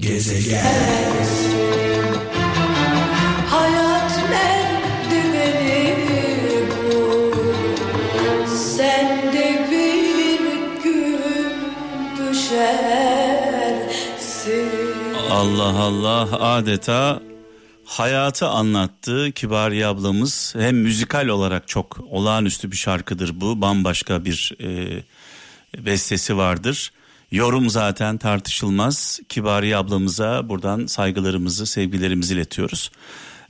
Gezegen Hayat merdiveni bu Sen de bir gün düşersin Allah Allah adeta hayatı anlattı Kibariye ablamız. Hem müzikal olarak çok olağanüstü bir şarkıdır bu. Bambaşka bir e, bestesi vardır. Yorum zaten tartışılmaz. Kibariye ablamıza buradan saygılarımızı, sevgilerimizi iletiyoruz.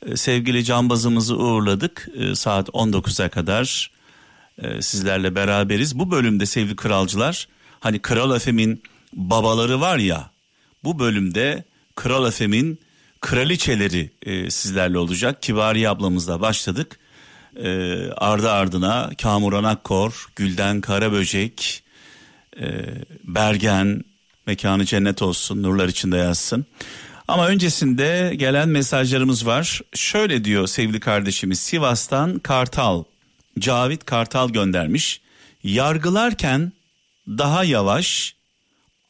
E, sevgili cambazımızı uğurladık. E, saat 19'a kadar e, sizlerle beraberiz. Bu bölümde sevgili kralcılar hani Kral Efem'in babaları var ya bu bölümde Kral Efem'in kraliçeleri e, sizlerle olacak. Kibariye ablamızla başladık. E, ardı ardına Kamuran Akkor, Gülden Karaböcek, e, Bergen, mekanı cennet olsun, nurlar içinde yazsın. Ama öncesinde gelen mesajlarımız var. Şöyle diyor sevgili kardeşimiz Sivas'tan Kartal, Cavit Kartal göndermiş. Yargılarken daha yavaş,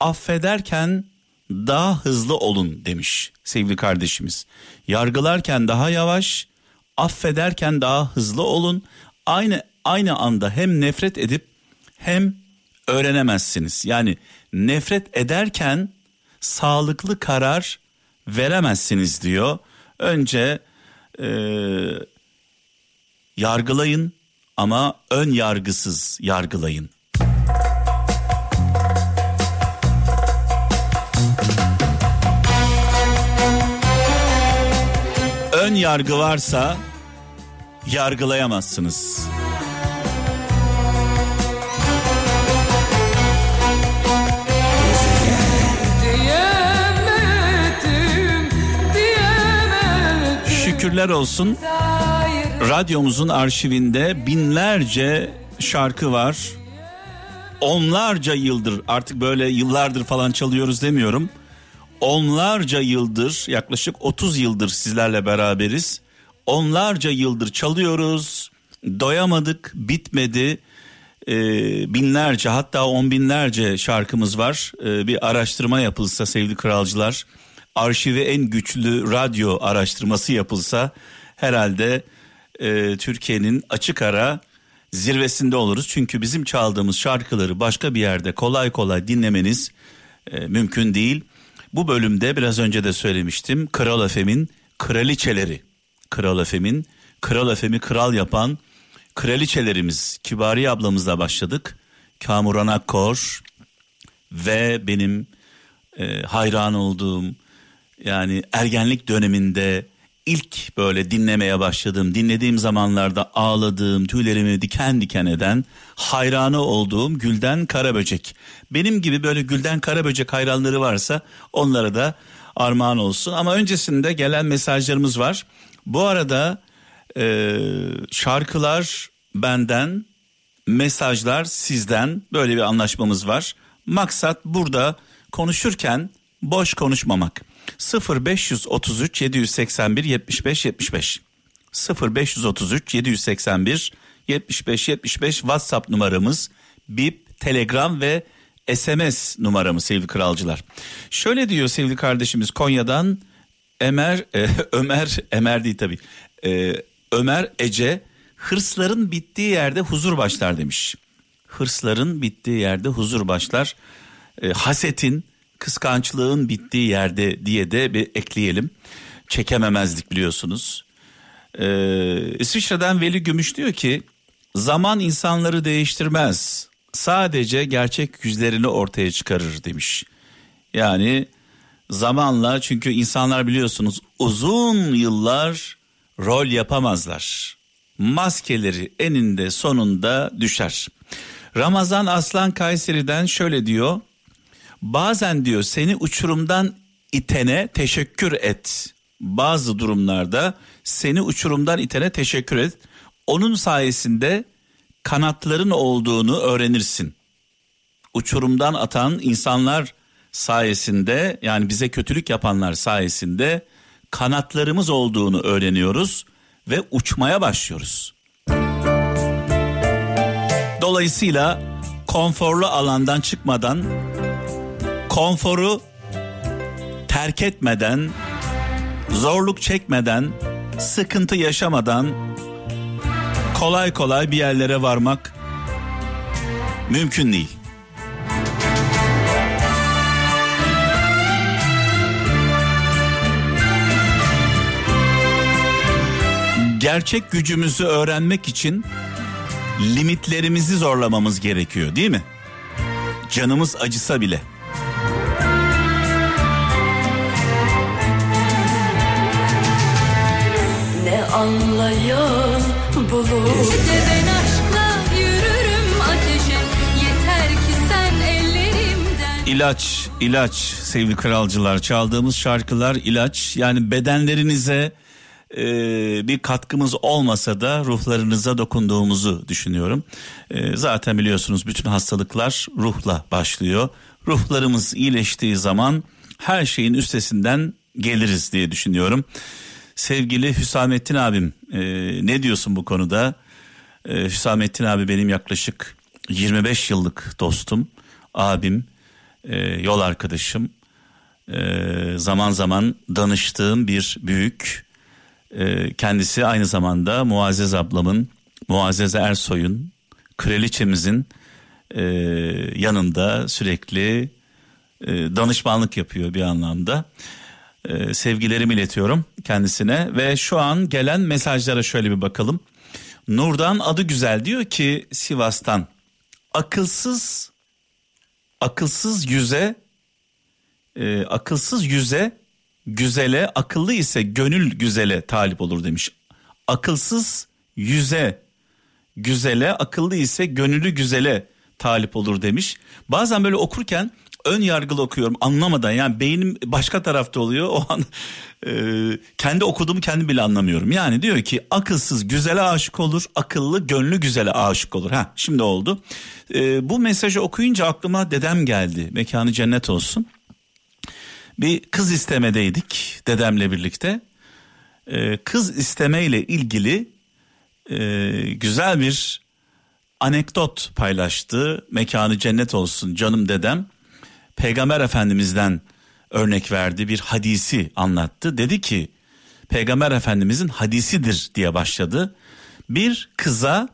affederken daha hızlı olun demiş sevgili kardeşimiz. Yargılarken daha yavaş, affederken daha hızlı olun. Aynı aynı anda hem nefret edip hem öğrenemezsiniz. Yani nefret ederken sağlıklı karar veremezsiniz diyor. Önce e, yargılayın ama ön yargısız yargılayın. Ön yargı varsa yargılayamazsınız. Şükürler olsun radyomuzun arşivinde binlerce şarkı var. Onlarca yıldır artık böyle yıllardır falan çalıyoruz demiyorum. Onlarca yıldır yaklaşık 30 yıldır sizlerle beraberiz. Onlarca yıldır çalıyoruz. Doyamadık, bitmedi. Ee, binlerce hatta on binlerce şarkımız var. Ee, bir araştırma yapılsa sevgili kralcılar, arşivi en güçlü radyo araştırması yapılsa herhalde e, Türkiye'nin açık ara zirvesinde oluruz. Çünkü bizim çaldığımız şarkıları başka bir yerde kolay kolay dinlemeniz e, mümkün değil. Bu bölümde biraz önce de söylemiştim. Kral Efem'in kraliçeleri. Kral Efem'in Kral Efem'i kral yapan kraliçelerimiz. Kibariye ablamızla başladık. Kamuran Akkor ve benim e, hayran olduğum yani ergenlik döneminde ilk böyle dinlemeye başladığım, dinlediğim zamanlarda ağladığım, tüylerimi diken diken eden, hayranı olduğum Gülden Karaböcek. Benim gibi böyle Gülden Karaböcek hayranları varsa onlara da armağan olsun. Ama öncesinde gelen mesajlarımız var. Bu arada e, şarkılar benden, mesajlar sizden böyle bir anlaşmamız var. Maksat burada konuşurken boş konuşmamak. 0533 781 75 75 0533 781 75 75 WhatsApp numaramız, bip, telegram ve SMS numaramız sevgili kralcılar. Şöyle diyor sevgili kardeşimiz Konya'dan Ömer e, Ömer Ömer değil tabii. E, Ömer Ece hırsların bittiği yerde huzur başlar demiş. Hırsların bittiği yerde huzur başlar. E, hasetin, kıskançlığın bittiği yerde diye de bir ekleyelim. Çekememezlik biliyorsunuz. Ee, İsviçre'den Veli Gümüş diyor ki zaman insanları değiştirmez. Sadece gerçek yüzlerini ortaya çıkarır demiş. Yani zamanla çünkü insanlar biliyorsunuz uzun yıllar rol yapamazlar. Maskeleri eninde sonunda düşer. Ramazan Aslan Kayseri'den şöyle diyor. Bazen diyor seni uçurumdan itene teşekkür et. Bazı durumlarda seni uçurumdan itene teşekkür et. Onun sayesinde kanatların olduğunu öğrenirsin. Uçurumdan atan insanlar sayesinde yani bize kötülük yapanlar sayesinde kanatlarımız olduğunu öğreniyoruz ve uçmaya başlıyoruz. Dolayısıyla konforlu alandan çıkmadan konforu terk etmeden, zorluk çekmeden, sıkıntı yaşamadan kolay kolay bir yerlere varmak mümkün değil. Gerçek gücümüzü öğrenmek için limitlerimizi zorlamamız gerekiyor, değil mi? Canımız acısa bile. Anlayan bulur İşte ben aşkla yürürüm ateşe Yeter ki sen ellerimden İlaç, ilaç sevgili kralcılar. Çaldığımız şarkılar ilaç. Yani bedenlerinize e, bir katkımız olmasa da ruhlarınıza dokunduğumuzu düşünüyorum. E, zaten biliyorsunuz bütün hastalıklar ruhla başlıyor. Ruhlarımız iyileştiği zaman her şeyin üstesinden geliriz diye düşünüyorum. Sevgili Hüsamettin abim e, ne diyorsun bu konuda? E, Hüsamettin abi benim yaklaşık 25 yıllık dostum, abim, e, yol arkadaşım. E, zaman zaman danıştığım bir büyük. E, kendisi aynı zamanda Muazzez ablamın, Muazzez Ersoy'un, kraliçemizin e, yanında sürekli e, danışmanlık yapıyor bir anlamda. E, sevgilerimi iletiyorum kendisine ve şu an gelen mesajlara şöyle bir bakalım. Nurdan adı güzel diyor ki Sivas'tan akılsız akılsız yüze e, akılsız yüze güzele akıllı ise gönül güzele talip olur demiş. Akılsız yüze güzele akıllı ise gönüllü güzele talip olur demiş. Bazen böyle okurken ön yargılı okuyorum anlamadan yani beynim başka tarafta oluyor o an e, kendi okuduğumu kendi bile anlamıyorum. Yani diyor ki akılsız güzele aşık olur akıllı gönlü güzele aşık olur. Ha şimdi oldu. E, bu mesajı okuyunca aklıma dedem geldi mekanı cennet olsun. Bir kız istemedeydik dedemle birlikte. E, kız istemeyle ilgili e, güzel bir anekdot paylaştı. Mekanı cennet olsun canım dedem. Peygamber Efendimiz'den örnek verdi bir hadisi anlattı. Dedi ki Peygamber Efendimiz'in hadisidir diye başladı. Bir kıza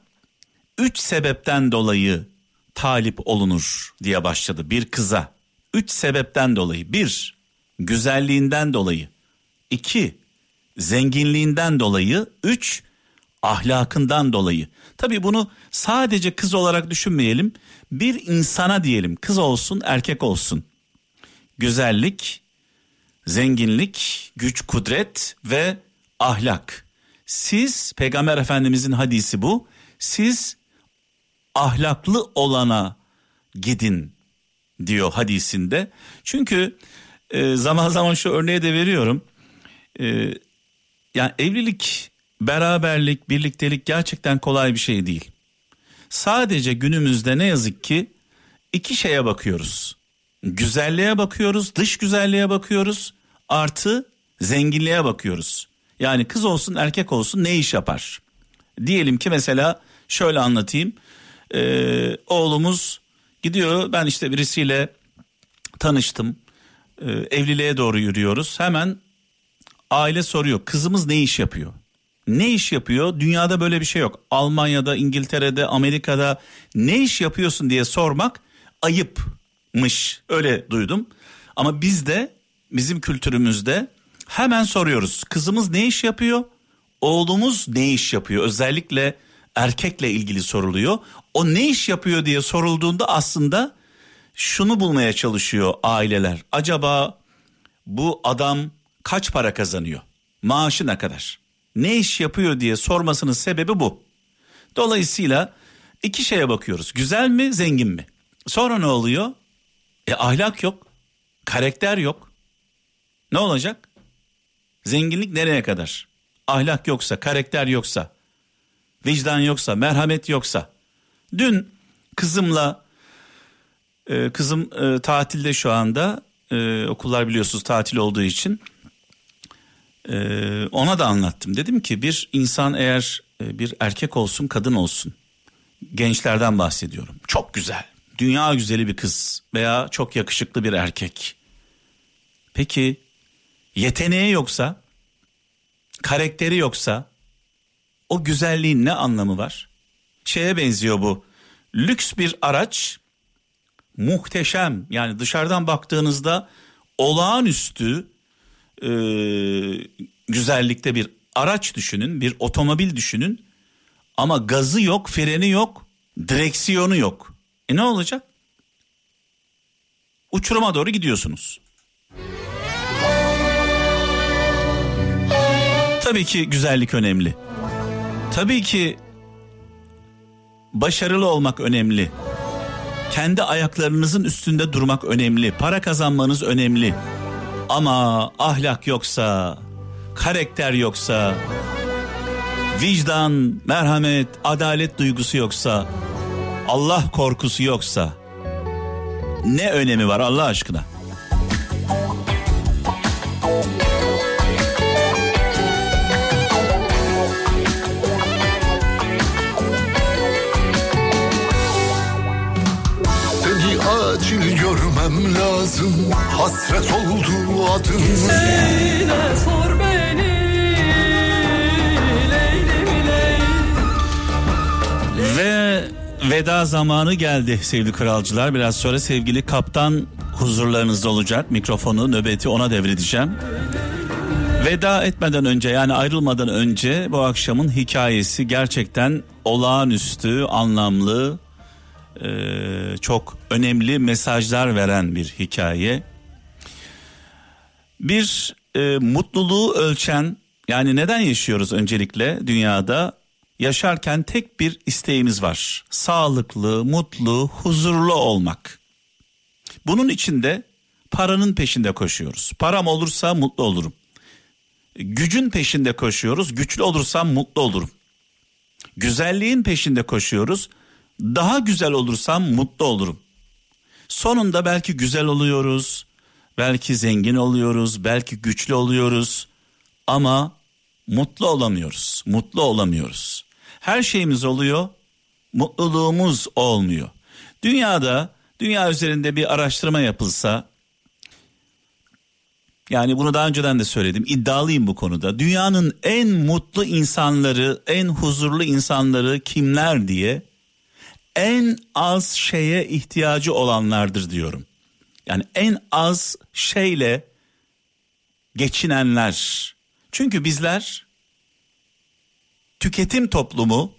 üç sebepten dolayı talip olunur diye başladı. Bir kıza üç sebepten dolayı. Bir, güzelliğinden dolayı. İki, zenginliğinden dolayı. Üç, ahlakından dolayı. Tabii bunu sadece kız olarak düşünmeyelim. Bir insana diyelim kız olsun erkek olsun. Güzellik, zenginlik, güç, kudret ve ahlak. Siz Peygamber Efendimizin hadisi bu. Siz ahlaklı olana gidin diyor hadisinde. Çünkü e, zaman zaman şu örneği de veriyorum. E, yani evlilik, beraberlik, birliktelik gerçekten kolay bir şey değil. Sadece günümüzde ne yazık ki iki şeye bakıyoruz. Güzelliğe bakıyoruz, dış güzelliğe bakıyoruz, artı zenginliğe bakıyoruz. Yani kız olsun erkek olsun ne iş yapar? Diyelim ki mesela şöyle anlatayım. Ee, oğlumuz gidiyor ben işte birisiyle tanıştım. Ee, evliliğe doğru yürüyoruz. Hemen aile soruyor kızımız ne iş yapıyor? Ne iş yapıyor? Dünyada böyle bir şey yok. Almanya'da, İngiltere'de, Amerika'da ne iş yapıyorsun diye sormak ayıpmış. Öyle duydum. Ama bizde bizim kültürümüzde hemen soruyoruz. Kızımız ne iş yapıyor? Oğlumuz ne iş yapıyor? Özellikle erkekle ilgili soruluyor. O ne iş yapıyor diye sorulduğunda aslında şunu bulmaya çalışıyor aileler. Acaba bu adam kaç para kazanıyor? Maaşı ne kadar? Ne iş yapıyor diye sormasının sebebi bu. Dolayısıyla iki şeye bakıyoruz. Güzel mi, zengin mi? Sonra ne oluyor? E ahlak yok, karakter yok. Ne olacak? Zenginlik nereye kadar? Ahlak yoksa, karakter yoksa, vicdan yoksa, merhamet yoksa. Dün kızımla e, kızım e, tatilde şu anda e, okullar biliyorsunuz tatil olduğu için e, ona da anlattım. Dedim ki bir insan eğer e, bir erkek olsun kadın olsun gençlerden bahsediyorum. Çok güzel dünya güzeli bir kız veya çok yakışıklı bir erkek. Peki yeteneği yoksa, karakteri yoksa o güzelliğin ne anlamı var? Şeye benziyor bu. Lüks bir araç muhteşem yani dışarıdan baktığınızda olağanüstü e, güzellikte bir araç düşünün, bir otomobil düşünün ama gazı yok, freni yok, direksiyonu yok. E ne olacak? Uçuruma doğru gidiyorsunuz. Tabii ki güzellik önemli. Tabii ki başarılı olmak önemli. Kendi ayaklarınızın üstünde durmak önemli. Para kazanmanız önemli. Ama ahlak yoksa, karakter yoksa, vicdan, merhamet, adalet duygusu yoksa, Allah korkusu yoksa ne önemi var Allah aşkına? Acil görmem lazım Hasret oldu adın Söyle sor beni Leylim leylim Ve veda zamanı geldi sevgili kralcılar. Biraz sonra sevgili kaptan huzurlarınızda olacak. Mikrofonu, nöbeti ona devredeceğim. Veda etmeden önce yani ayrılmadan önce bu akşamın hikayesi gerçekten olağanüstü, anlamlı, eee, çok önemli mesajlar veren bir hikaye. Bir e, mutluluğu ölçen yani neden yaşıyoruz öncelikle dünyada? Yaşarken tek bir isteğimiz var. Sağlıklı, mutlu, huzurlu olmak. Bunun için de paranın peşinde koşuyoruz. Param olursa mutlu olurum. Gücün peşinde koşuyoruz. Güçlü olursam mutlu olurum. Güzelliğin peşinde koşuyoruz. Daha güzel olursam mutlu olurum. Sonunda belki güzel oluyoruz, belki zengin oluyoruz, belki güçlü oluyoruz ama mutlu olamıyoruz. Mutlu olamıyoruz. Her şeyimiz oluyor, mutluluğumuz olmuyor. Dünyada, dünya üzerinde bir araştırma yapılsa yani bunu daha önceden de söyledim. iddialıyım bu konuda. Dünyanın en mutlu insanları, en huzurlu insanları kimler diye en az şeye ihtiyacı olanlardır diyorum. Yani en az şeyle geçinenler. Çünkü bizler tüketim toplumu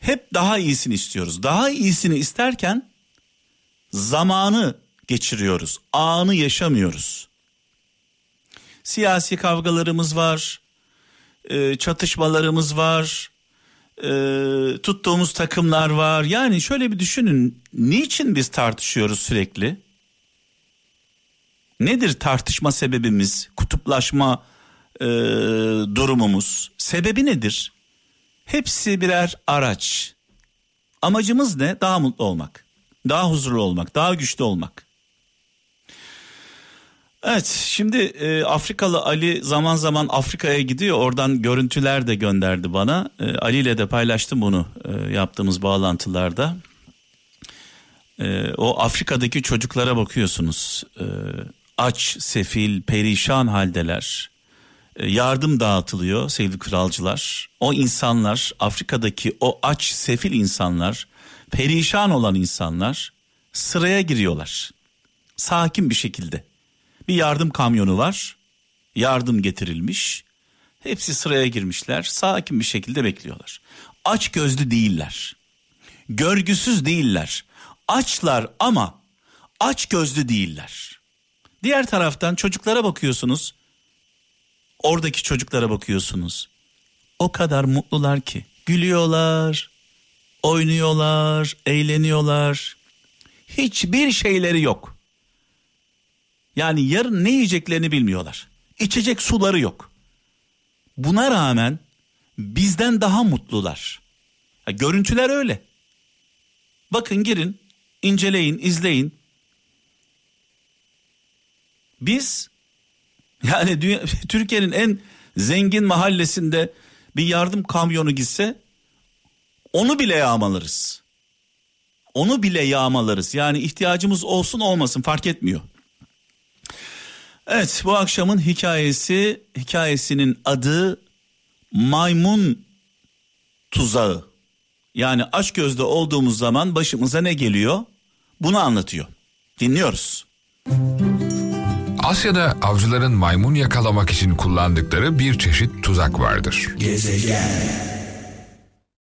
hep daha iyisini istiyoruz. Daha iyisini isterken zamanı geçiriyoruz. Anı yaşamıyoruz. Siyasi kavgalarımız var, e, çatışmalarımız var, e, tuttuğumuz takımlar var. Yani şöyle bir düşünün, niçin biz tartışıyoruz sürekli? Nedir tartışma sebebimiz, kutuplaşma e, durumumuz? Sebebi nedir? Hepsi birer araç. Amacımız ne? Daha mutlu olmak, daha huzurlu olmak, daha güçlü olmak. Evet şimdi e, Afrikalı Ali zaman zaman Afrika'ya gidiyor oradan görüntüler de gönderdi bana. E, Ali ile de paylaştım bunu e, yaptığımız bağlantılarda. E, o Afrika'daki çocuklara bakıyorsunuz e, aç, sefil, perişan haldeler. E, yardım dağıtılıyor sevgili kralcılar. O insanlar Afrika'daki o aç, sefil insanlar, perişan olan insanlar sıraya giriyorlar. Sakin bir şekilde. Bir yardım kamyonu var. Yardım getirilmiş. Hepsi sıraya girmişler. Sakin bir şekilde bekliyorlar. Aç gözlü değiller. Görgüsüz değiller. Açlar ama aç gözlü değiller. Diğer taraftan çocuklara bakıyorsunuz. Oradaki çocuklara bakıyorsunuz. O kadar mutlular ki gülüyorlar, oynuyorlar, eğleniyorlar. Hiçbir şeyleri yok. Yani yarın ne yiyeceklerini bilmiyorlar. İçecek suları yok. Buna rağmen bizden daha mutlular. Ha, görüntüler öyle. Bakın girin, inceleyin, izleyin. Biz yani dünya, Türkiye'nin en zengin mahallesinde bir yardım kamyonu gitse onu bile yağmalarız. Onu bile yağmalarız. Yani ihtiyacımız olsun olmasın fark etmiyor. Evet bu akşamın hikayesi hikayesinin adı maymun tuzağı. Yani aç gözde olduğumuz zaman başımıza ne geliyor? Bunu anlatıyor. Dinliyoruz. Asya'da avcıların maymun yakalamak için kullandıkları bir çeşit tuzak vardır.